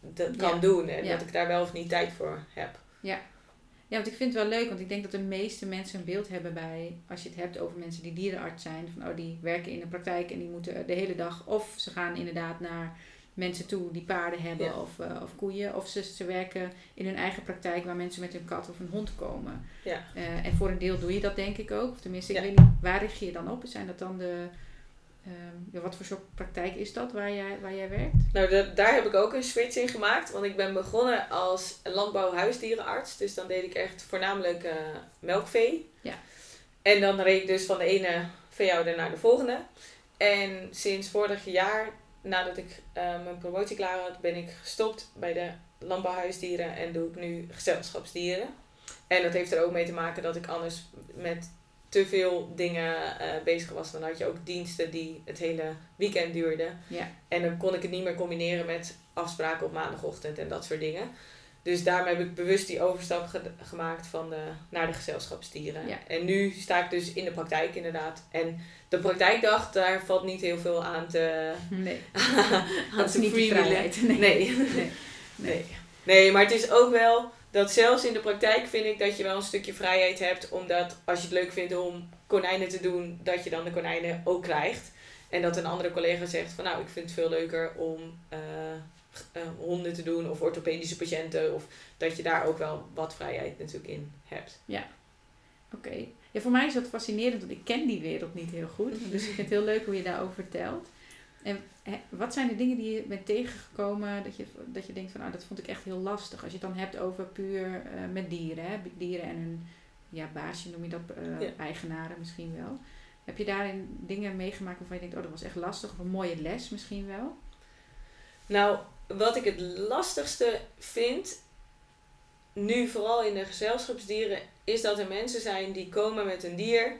dat kan Ja. doen. En Ja. dat ik daar wel of niet tijd voor heb. Ja, want ik vind het wel leuk, want ik denk dat de meeste mensen een beeld hebben bij, als je het hebt over mensen die dierenarts zijn, van oh, die werken in de praktijk en die moeten de hele dag, of ze gaan inderdaad naar mensen toe die paarden hebben Ja. of, eh, of koeien, of ze, ze werken in hun eigen praktijk waar mensen met hun kat of een hond komen. Ja. Eh, en voor een deel doe je dat denk ik ook, of tenminste, ik Ja. weet niet, waar richt je je dan op? Zijn dat dan de, ehm, wat voor soort praktijk is dat waar jij, waar jij werkt? Nou, da- daar heb ik ook een switch in gemaakt. Want ik ben begonnen als landbouwhuisdierenarts. Dus dan deed ik echt voornamelijk eh, melkvee. Ja. En dan reed ik dus van de ene veehouder naar de volgende. En sinds vorig jaar, nadat ik eh, mijn promotie klaar had, ben ik gestopt bij de landbouwhuisdieren. En doe ik nu gezelschapsdieren. En dat heeft er ook mee te maken dat ik anders met te veel dingen eh, bezig was. Dan had je ook diensten die het hele weekend duurden. Ja. En dan kon ik het niet meer combineren met afspraken op maandagochtend en dat soort dingen. Dus daarom heb ik bewust die overstap ge- gemaakt van de, naar de gezelschapsdieren. Ja. En nu sta ik dus in de praktijk inderdaad. En de praktijkdag, daar valt niet heel veel aan te, Nee, aan *laughs* dat is niet vrijheid. Nee. Nee. Nee. Nee. nee, maar het is ook wel dat zelfs in de praktijk vind ik dat je wel een stukje vrijheid hebt. Omdat als je het leuk vindt om konijnen te doen, dat je dan de konijnen ook krijgt. En dat een andere collega zegt van nou, ik vind het veel leuker om eh, eh, honden te doen of orthopedische patiënten. Of dat je daar ook wel wat vrijheid natuurlijk in hebt. Oké. Ja, voor mij is dat fascinerend, want ik ken die wereld niet heel goed. Dus ik vind het heel leuk hoe je daarover vertelt. En wat zijn de dingen die je bent tegengekomen dat je, dat je denkt van, nou, dat vond ik echt heel lastig. Als je het dan hebt over puur eh, met dieren, hè? dieren en hun ja, baasje noem je dat, eh, Ja. eigenaren misschien wel. Heb je daarin dingen meegemaakt waarvan je denkt, oh, dat was echt lastig, of een mooie les misschien wel? Nou, wat ik het lastigste vind, nu vooral in de gezelschapsdieren, is dat er mensen zijn die komen met een dier,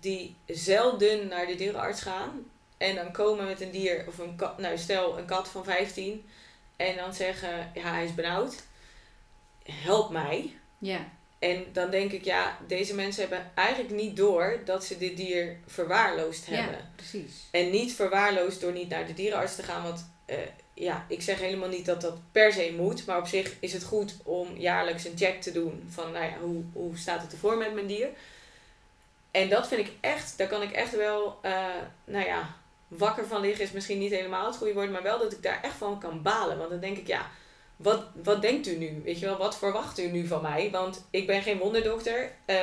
die zelden naar de dierenarts gaan. En dan komen met een dier, of een kat, nou stel een kat van 15, en dan zeggen, ja hij is benauwd, help mij. Ja, En dan denk ik, ja, deze mensen hebben eigenlijk niet door dat ze dit dier verwaarloosd hebben. ja precies. En niet verwaarloosd door niet naar de dierenarts te gaan. Want eh, ja, ik zeg helemaal niet dat dat per se moet. Maar op zich is het goed om jaarlijks een check te doen. Van nou ja, hoe, hoe staat het ervoor met mijn dier? En dat vind ik echt, daar kan ik echt wel, uh, nou ja, wakker van liggen is misschien niet helemaal het goede woord. Maar wel dat ik daar echt van kan balen. Want dan denk ik, ja, wat, wat denkt u nu? Weet je wel, wat verwacht u nu van mij? Want ik ben geen wonderdokter. Uh,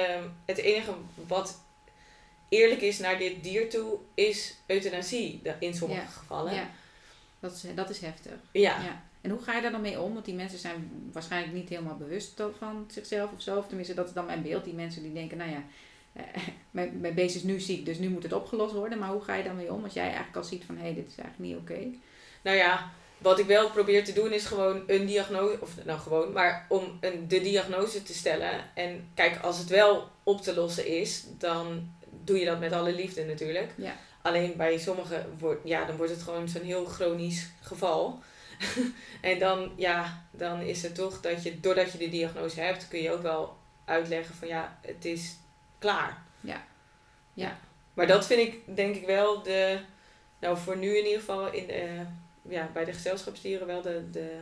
het enige wat eerlijk is naar dit dier toe, is euthanasie in sommige gevallen. Ja, dat is, dat is heftig. Ja. ja. En hoe ga je daar dan mee om? Want die mensen zijn waarschijnlijk niet helemaal bewust van zichzelf of zo. Of tenminste, dat is dan mijn beeld. Die mensen die denken, nou ja, eh, *laughs* mijn, mijn beest is nu ziek, dus nu moet het opgelost worden. Maar hoe ga je daarmee om als jij eigenlijk al ziet van, hé, hey, dit is eigenlijk niet oké? Nou ja, wat ik wel probeer te doen is gewoon een diagnose, of nou gewoon, maar om een, de diagnose te stellen. En kijk, als het wel op te lossen is, dan doe je dat met alle liefde natuurlijk. Ja. Alleen bij sommigen wordt, ja, dan wordt het gewoon zo'n heel chronisch geval. *laughs* en dan, ja, dan is het toch dat je, doordat je de diagnose hebt, kun je ook wel uitleggen van ja, het is klaar. Ja. Ja. Maar dat vind ik denk ik wel de, nou voor nu in ieder geval in de, ja, bij de gezelschapsdieren wel de, de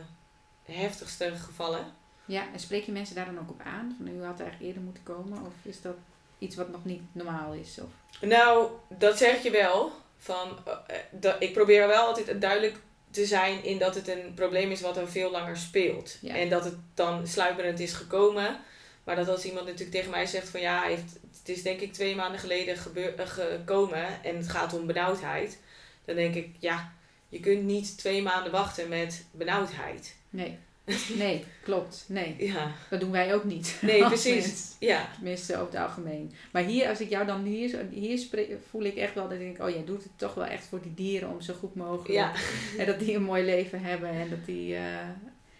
heftigste gevallen. Ja, en spreek je mensen daar dan ook op aan? Van u had eigenlijk eerder moeten komen? Of is dat iets wat nog niet normaal is? Of? Nou, dat zeg je wel. Van, uh, dat, ik probeer wel altijd duidelijk te zijn in dat het een probleem is wat al veel langer speelt. Ja. En dat het dan sluimerend is gekomen. Maar dat als iemand natuurlijk tegen mij zegt van ja, heeft, het is denk ik twee maanden geleden gebeur, uh, gekomen en het gaat om benauwdheid. Dan denk ik, ja, je kunt niet twee maanden wachten met benauwdheid. Nee. *laughs* Nee, klopt. Nee. Ja. Dat doen wij ook niet. Nee, *laughs* precies. Ja. Tenminste, over het algemeen. Maar hier, als ik jou dan hier, hier spreek, voel ik echt wel dat ik denk, oh jij doet het toch wel echt voor die dieren om zo goed mogelijk. Ja. En dat die een mooi leven hebben en dat die, uh,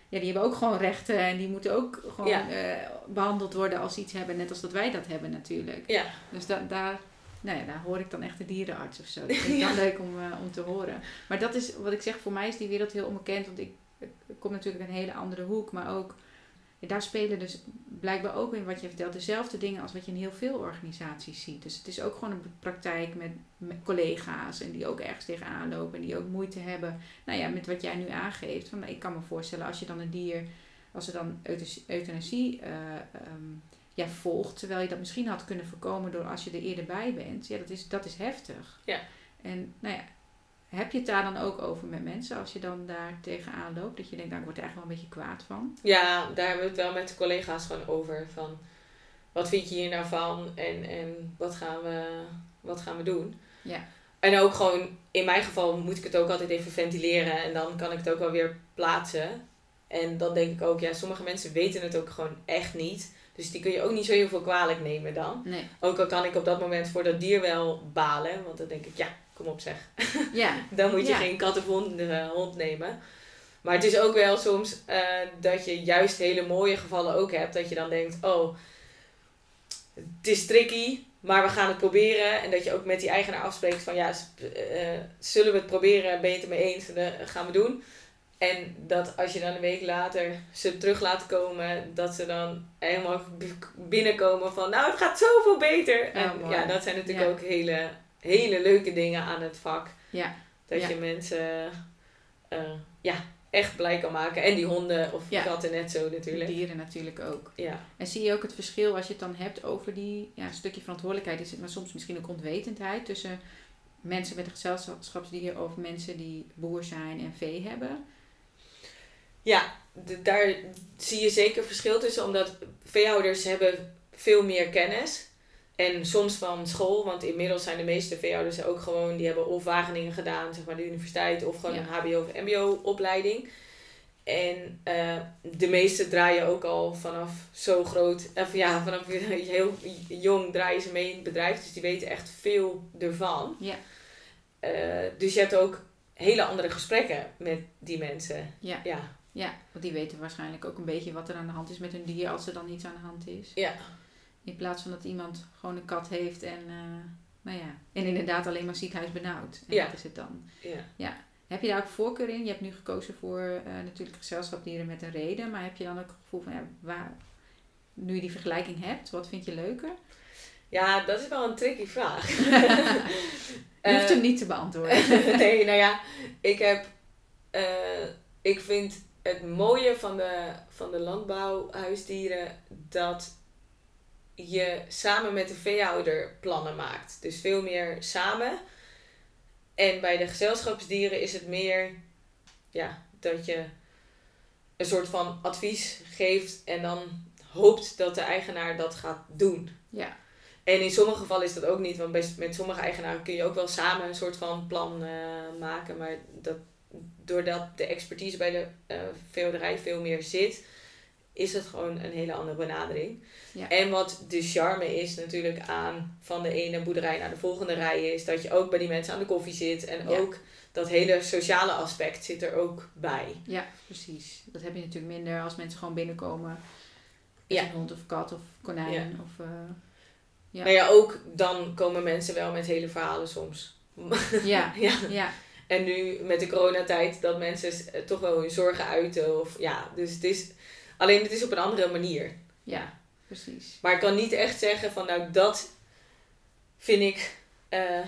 ja, die hebben ook gewoon rechten en die moeten ook gewoon Ja. uh, behandeld worden als ze iets hebben, net als dat wij dat hebben natuurlijk. Ja. Dus da daar, nou ja, daar hoor ik dan echt de dierenarts of zo. Dat vind ik *laughs* dan leuk om, uh, om te horen. Maar dat is wat ik zeg, voor mij is die wereld heel onbekend, want ik het komt natuurlijk een hele andere hoek, maar ook daar spelen dus blijkbaar ook in wat je vertelt dezelfde dingen als wat je in heel veel organisaties ziet. Dus het is ook gewoon een praktijk met, met collega's en die ook ergens tegenaan lopen en die ook moeite hebben. Nou ja, met wat jij nu aangeeft. Van, ik kan me voorstellen als je dan een dier, als er dan euthanasie uh, um, ja, volgt, terwijl je dat misschien had kunnen voorkomen door als je er eerder bij bent. Ja, dat is, dat is heftig. Ja. En nou ja, heb je het daar dan ook over met mensen als je dan daar tegenaan loopt? Dat je denkt, nou, ik word er eigenlijk wel een beetje kwaad van. Ja, daar hebben we het wel met de collega's gewoon over. Van, wat vind je hier nou van en, en wat, gaan we, wat gaan we doen? Ja. En ook gewoon, in mijn geval moet ik het ook altijd even ventileren. En dan kan ik het ook wel weer plaatsen. En dan denk ik ook, ja, sommige mensen weten het ook gewoon echt niet. Dus die kun je ook niet zo heel veel kwalijk nemen dan. Nee. Ook al kan ik op dat moment voor dat dier wel balen. Want dan denk ik, ja, kom op zeg. Ja. *laughs* dan moet je Ja. geen kat of hond, uh, hond nemen. Maar het is ook wel soms uh, dat je juist hele mooie gevallen ook hebt. Dat je dan denkt, oh, het is tricky, maar we gaan het proberen. En dat je ook met die eigenaar afspreekt van, ja, uh, zullen we het proberen? Ben je het er mee eens? Dat gaan we doen. En dat als je dan een week later ze terug laat komen, dat ze dan helemaal binnenkomen van, nou, het gaat zoveel beter. En Oh, ja, dat zijn natuurlijk Ja. ook hele, hele leuke dingen aan het vak. Ja. Dat Ja. je mensen uh, ja, echt blij kan maken. En die honden of Ja. katten net zo natuurlijk. Dieren natuurlijk ook. Ja. En zie je ook het verschil als je het dan hebt over die ja, stukje verantwoordelijkheid, is het maar soms misschien ook onwetendheid tussen mensen met een gezelschapsdier of mensen die boer zijn en vee hebben? Ja, de, daar zie je zeker verschil tussen, omdat veehouders hebben veel meer kennis. En soms van school, want inmiddels zijn de meeste veehouders ook gewoon, die hebben of Wageningen gedaan, zeg maar de universiteit, of gewoon Ja. een HBO of MBO opleiding. En uh, de meeste draaien ook al vanaf zo groot, of ja, vanaf *laughs* heel jong draaien ze mee in het bedrijf, dus die weten echt veel ervan. Ja. Uh, dus je hebt ook hele andere gesprekken met die mensen. Ja. ja. Ja, want die weten waarschijnlijk ook een beetje wat er aan de hand is met hun dier als er dan iets aan de hand is. Ja. In plaats van dat iemand gewoon een kat heeft en, uh, nou ja, en inderdaad alleen maar ziekenhuis benauwd. En ja. dat is het dan. Ja. ja. Heb je daar ook voorkeur in? Je hebt nu gekozen voor uh, natuurlijk gezelschapdieren met een reden, maar heb je dan ook het gevoel van, ja, waar, nu je die vergelijking hebt, wat vind je leuker? Ja, dat is wel een tricky vraag. *laughs* je hoeft hem niet te beantwoorden. *laughs* nee, nou ja, ik heb eh, ik vind het mooie van de, van de landbouwhuisdieren dat je samen met de veehouder plannen maakt. Dus veel meer samen. En bij de gezelschapsdieren is het meer ja, dat je een soort van advies geeft en dan hoopt dat de eigenaar dat gaat doen. Ja. En in sommige gevallen is dat ook niet, want best, met sommige eigenaren kun je ook wel samen een soort van plan eh, maken. Maar dat, doordat de expertise bij de uh, veehouderij veel meer zit, is het gewoon een hele andere benadering. Ja. En wat de charme is natuurlijk aan van de ene boerderij naar de volgende rij is dat je ook bij die mensen aan de koffie zit. En Ja. ook dat hele sociale aspect zit er ook bij. Ja, precies. Dat heb je natuurlijk minder als mensen gewoon binnenkomen. Met Ja. Een hond of kat of konijn. Of, eh, Ja. Nou ja, ook dan komen mensen wel met hele verhalen soms. ja, *laughs* ja. ja, En nu met de coronatijd dat mensen eh, toch wel hun zorgen uiten. Of, ja, dus het is, alleen het is op een andere manier. ja, precies. Maar ik kan niet echt zeggen van nou dat vind ik eh,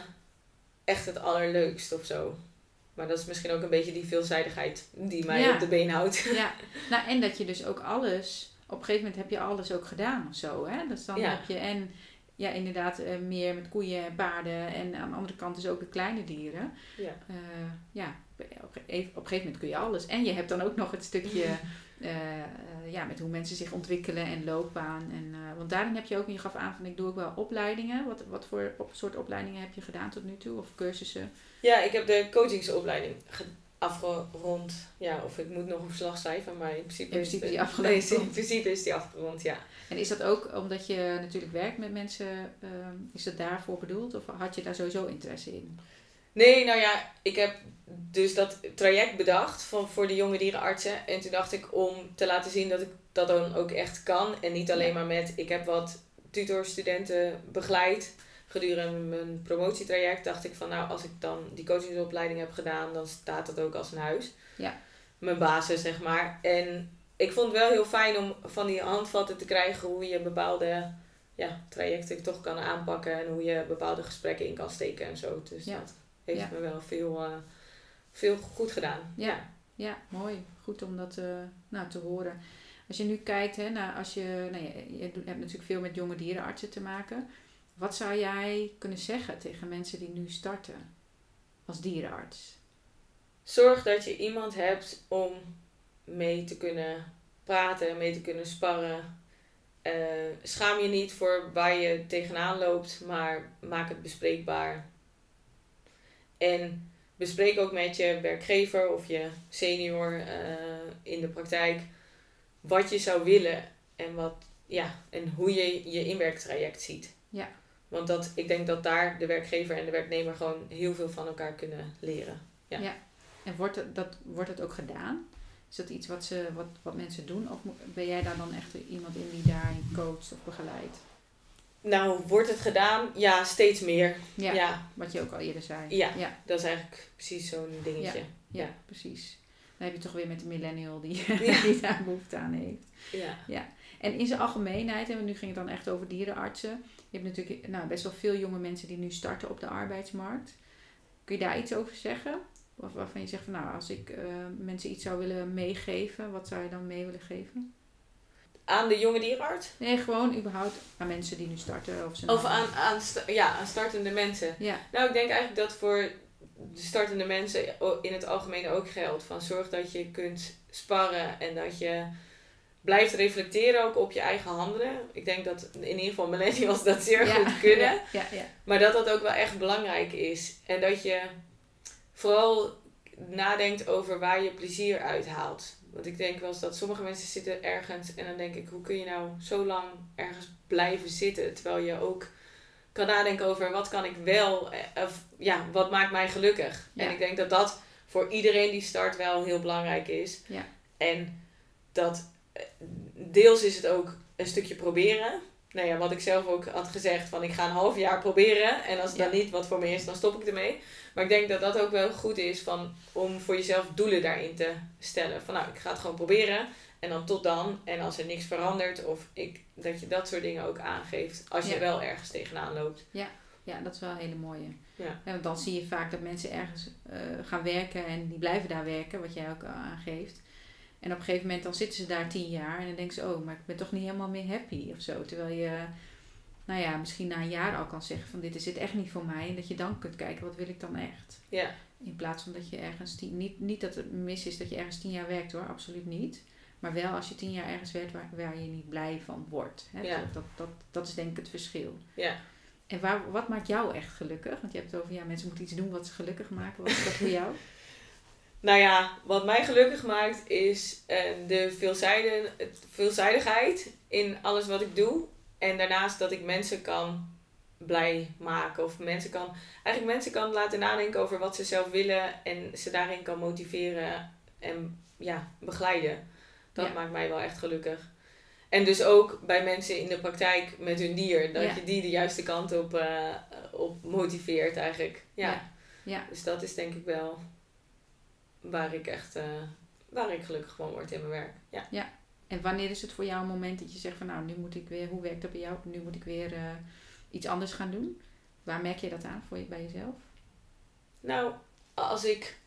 echt het allerleukst of zo. Maar dat is misschien ook een beetje die veelzijdigheid die mij Ja. op de been houdt. *laughs* Ja, *laughs* nou en dat je dus ook alles, op een gegeven moment heb je alles ook gedaan of zo. Hè? Dus dan Ja. heb je en ja, inderdaad eh, meer met koeien en paarden en aan de andere kant dus ook de kleine dieren. Ja. Eh, ja, op een op een gegeven moment kun je alles. En je hebt dan ook nog het stukje *laughs* ja, met hoe mensen zich ontwikkelen en loopbaan. En, eh, want daarin heb je ook, en je gaf aan van ik doe ook wel opleidingen. Wat, wat voor op, soort opleidingen heb je gedaan tot nu toe? Of cursussen? Ja, ik heb de coachingsopleiding ge- afgerond. Ja, of ik moet nog een verslag schrijven, maar in principe, In principe is die afgerond. Nee, in principe is die afgerond, ja. En is dat ook omdat je natuurlijk werkt met mensen, ehm, is dat daarvoor bedoeld? Of had je daar sowieso interesse in? Nee, nou ja, ik heb dus dat traject bedacht van, voor de jonge dierenartsen. En toen dacht ik om te laten zien dat ik dat dan ook echt kan. En niet alleen maar met, ik heb wat tutorstudenten begeleid gedurende mijn promotietraject. Dacht ik van nou, als ik dan die coachingsopleiding heb gedaan, dan staat dat ook als een huis. Ja. Mijn basis, zeg maar. En ik vond het wel heel fijn om van die handvatten te krijgen hoe je bepaalde ja, trajecten toch kan aanpakken. En hoe je bepaalde gesprekken in kan steken en zo. Dus Ja. dat heeft Ja. me wel veel, eh, veel goed gedaan. Ja, ja mooi. Goed om dat eh, nou, te horen. Als je nu kijkt, hè, naar als je, nou, je, je hebt natuurlijk veel met jonge dierenartsen te maken. Wat zou jij kunnen zeggen tegen mensen die nu starten als dierenarts? Zorg dat je iemand hebt om mee te kunnen praten, mee te kunnen sparren. Eh, schaam je niet voor waar je tegenaan loopt, maar maak het bespreekbaar. En bespreek ook met je werkgever of je senior eh, in de praktijk wat je zou willen en, wat, ja, en hoe je je inwerktraject ziet. Ja. Want dat, ik denk dat daar de werkgever en de werknemer gewoon heel veel van elkaar kunnen leren. Ja. En wordt het, dat, wordt het ook gedaan? Is dat iets wat, ze, wat, wat mensen doen? Of ben jij daar dan echt iemand in die daarin coacht of begeleidt? Nou, wordt het gedaan? Ja, steeds meer. Ja, Ja, wat je ook al eerder zei. Ja. ja, dat is eigenlijk precies zo'n dingetje. ja, precies. Dan heb je toch weer met de millennial die, Ja. *laughs* die daar behoefte aan heeft. Ja. En in zijn algemeenheid, en nu ging het dan echt over dierenartsen. Je hebt natuurlijk nou, best wel veel jonge mensen die nu starten op de arbeidsmarkt. Kun je daar iets over zeggen? Of waarvan je zegt van nou, als ik eh, mensen iets zou willen meegeven, wat zou je dan mee willen geven? Aan de jonge dierenarts? Nee, gewoon überhaupt aan mensen die nu starten. Of, Of aan, aan, ja, aan startende mensen? Ja, Nou, ik denk eigenlijk dat voor de startende mensen in het algemeen ook geldt. Van zorg dat je kunt sparren en dat je blijft reflecteren ook op je eigen handelen. Ik denk dat in ieder geval millennials dat zeer ja, goed kunnen. Ja, ja. Maar dat dat ook wel echt belangrijk is. En dat je vooral nadenkt over waar je plezier uithaalt. Want ik denk wel eens dat sommige mensen zitten ergens en dan denk ik, hoe kun je nou zo lang ergens blijven zitten? Terwijl je ook kan nadenken over wat kan ik wel, eh, of ja, wat maakt mij gelukkig? Ja. En ik denk dat dat voor iedereen die start wel heel belangrijk is. Ja. En dat eh, deels is het ook een stukje proberen. Nou ja, wat ik zelf ook had gezegd, van ik ga een half jaar proberen. En als het Ja. dan niet wat voor me is, dan stop ik ermee. Maar ik denk dat dat ook wel goed is van, om voor jezelf doelen daarin te stellen. Van nou, ik ga het gewoon proberen. En dan tot dan. En als er niks verandert, of ik, dat je dat soort dingen ook aangeeft. Als je Ja. wel ergens tegenaan loopt. Ja. ja, dat is wel een hele mooie. Ja. want dan zie je vaak dat mensen ergens eh, gaan werken en die blijven daar werken, wat jij ook aangeeft. En op een gegeven moment dan zitten ze daar tien jaar en dan denken ze, oh, maar ik ben toch niet helemaal meer happy of zo. Terwijl je, nou ja, misschien na een jaar al kan zeggen van dit is het echt niet voor mij. En dat je dan kunt kijken, wat wil ik dan echt? Ja. In plaats van dat je ergens tien, niet, niet dat het mis is dat je ergens tien jaar werkt hoor, absoluut niet. Maar wel als je tien jaar ergens werkt waar, waar je niet blij van wordt. Hè? Ja. Dat, dat, dat is denk ik het verschil. Ja. En waar, wat maakt jou echt gelukkig? Want je hebt het over, ja, mensen moeten iets doen wat ze gelukkig maken. Wat is dat voor jou? *laughs* Nou ja, wat mij gelukkig maakt is eh, de veelzijde, het veelzijdigheid in alles wat ik doe. En daarnaast dat ik mensen kan blij maken. Of mensen kan, eigenlijk mensen kan laten nadenken over wat ze zelf willen. En ze daarin kan motiveren en ja, begeleiden. Dat Ja. maakt mij wel echt gelukkig. En dus ook bij mensen in de praktijk met hun dier. Dat Ja. je die de juiste kant op, eh, op motiveert eigenlijk. Ja. Ja. Ja. Dus dat is denk ik wel waar ik echt eh, waar ik gelukkig van word in mijn werk. Ja. En wanneer is het voor jou een moment dat je zegt van nou, nu moet ik weer, hoe werkt dat bij jou? Nu moet ik weer eh, iets anders gaan doen. Waar merk je dat aan voor je, bij jezelf? Nou, als ik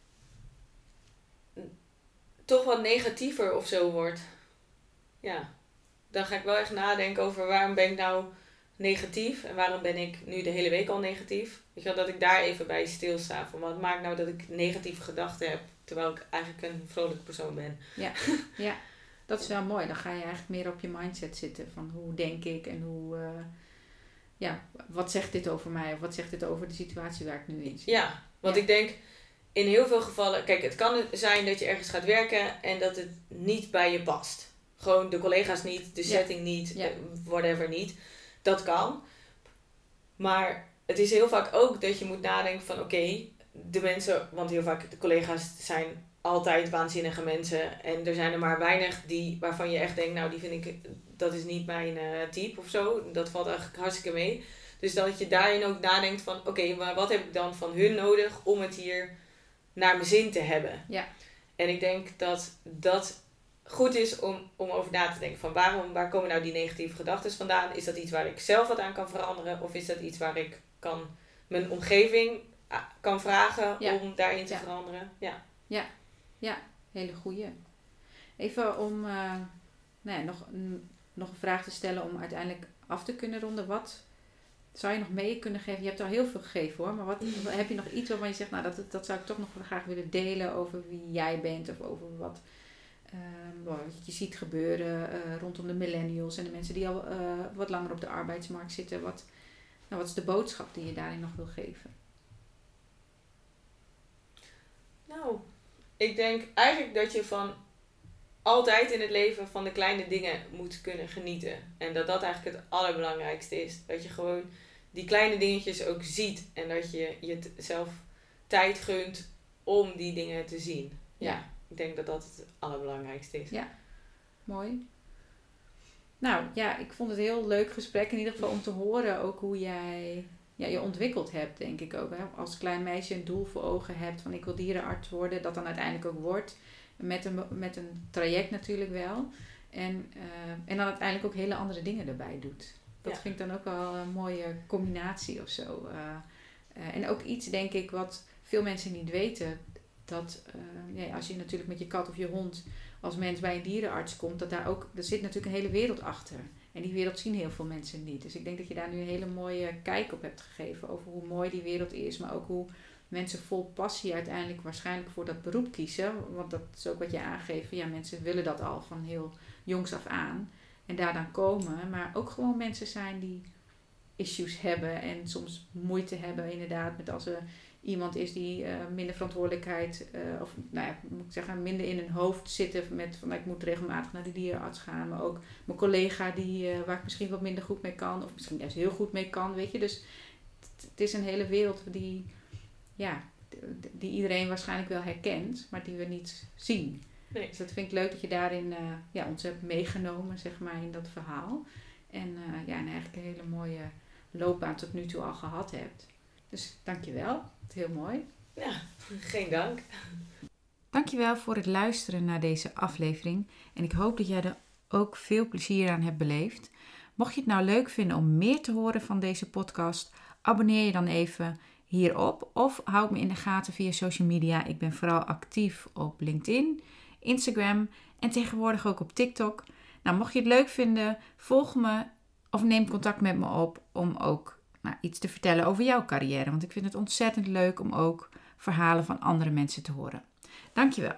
toch wat negatiever of zo word, ja, dan ga ik wel echt nadenken over waarom ben ik nou negatief en waarom ben ik nu de hele week al negatief. Weet je wel, dat ik daar even bij stilsta van wat maakt nou dat ik negatieve gedachten heb terwijl ik eigenlijk een vrolijke persoon ben. *laughs* Ja, dat is wel mooi. Dan ga je eigenlijk meer op je mindset zitten van hoe denk ik en hoe, eh, ja, wat zegt dit over mij? Of wat zegt dit over de situatie waar ik nu in zit? Ja, want Ja. ik denk in heel veel gevallen, kijk, het kan zijn dat je ergens gaat werken en dat het niet bij je past. Gewoon de collega's niet, de Ja. setting niet, Ja. eh, whatever niet. Dat kan. Maar het is heel vaak ook dat je moet nadenken van oké, de mensen, want heel vaak de collega's zijn altijd waanzinnige mensen en er zijn er maar weinig die waarvan je echt denkt, nou die vind ik, dat is niet mijn eh, type of zo. Dat valt eigenlijk hartstikke mee. Dus dat je daarin ook nadenkt van oké, maar wat heb ik dan van hun nodig om het hier naar mijn zin te hebben? Ja. En ik denk dat dat goed is om, om over na te denken van waarom, waar komen nou die negatieve gedachten vandaan? Is dat iets waar ik zelf wat aan kan veranderen? Of is dat iets waar ik kan mijn omgeving kan vragen Ja. om daarin te Ja. veranderen? Ja. Hele goeie. Even om eh, nou ja, nog, een- nog een vraag te stellen om uiteindelijk af te kunnen ronden. Wat zou je nog mee kunnen geven? Je hebt al heel veel gegeven hoor, maar wat, heb je nog iets waarvan je zegt, nou dat, dat zou ik toch nog graag willen delen over wie jij bent of over wat, ehm, wat je ziet gebeuren eh, rondom de millennials en de mensen die al eh, wat langer op de arbeidsmarkt zitten. Wat, nou, wat is de boodschap die je daarin nog wil geven? Nou, ik denk eigenlijk dat je van altijd in het leven van de kleine dingen moet kunnen genieten. En dat dat eigenlijk het allerbelangrijkste is. Dat je gewoon die kleine dingetjes ook ziet en dat je jezelf tijd gunt om die dingen te zien. Ja, Ja. ik denk dat dat het allerbelangrijkste is. Ja. Mooi. Nou ja, ik vond het een heel leuk gesprek in ieder geval om te horen ook hoe jij ja, je ontwikkeld hebt, denk ik ook. Hè? Als klein meisje een doel voor ogen hebt van ik wil dierenarts worden, dat dan uiteindelijk ook wordt. Met een, met een traject natuurlijk wel. En, eh, en dan uiteindelijk ook hele andere dingen erbij doet. Dat Ja. vind ik dan ook wel een mooie combinatie of zo. Eh, eh, en ook iets, denk ik, wat veel mensen niet weten. Dat ja, als je natuurlijk met je kat of je hond als mens bij een dierenarts komt, dat daar ook, er zit natuurlijk een hele wereld achter. En die wereld zien heel veel mensen niet. Dus ik denk dat je daar nu een hele mooie kijk op hebt gegeven over hoe mooi die wereld is, maar ook hoe mensen vol passie uiteindelijk waarschijnlijk voor dat beroep kiezen. Want dat is ook wat je aangeeft. Ja, mensen willen dat al van heel jongs af aan. En daar dan komen. Maar ook gewoon mensen zijn die issues hebben en soms moeite hebben inderdaad met als er iemand is die eh, minder verantwoordelijkheid eh, of nou ja, moet ik zeggen, minder in hun hoofd zitten met van ik moet regelmatig naar de dierenarts gaan, maar ook mijn collega die, eh, waar ik misschien wat minder goed mee kan of misschien juist heel goed mee kan, weet je. Dus het, is een hele wereld die, ja, die iedereen waarschijnlijk wel herkent, maar die we niet zien. Nee. Dus dat vind ik leuk dat je daarin ja, ons hebt meegenomen, zeg maar, in dat verhaal. En ja, en eigenlijk een hele mooie loopbaan tot nu toe al gehad hebt. Dus dankjewel. Heel mooi. Ja, geen dank. Dankjewel voor het luisteren naar deze aflevering. En ik hoop dat jij er ook veel plezier aan hebt beleefd. Mocht je het nou leuk vinden om meer te horen van deze podcast, abonneer je dan even hierop of houd me in de gaten via social media. Ik ben vooral actief op LinkedIn, Instagram en tegenwoordig ook op TikTok. Nou, mocht je het leuk vinden, volg me of neem contact met me op om ook nou, iets te vertellen over jouw carrière. Want ik vind het ontzettend leuk om ook verhalen van andere mensen te horen. Dankjewel.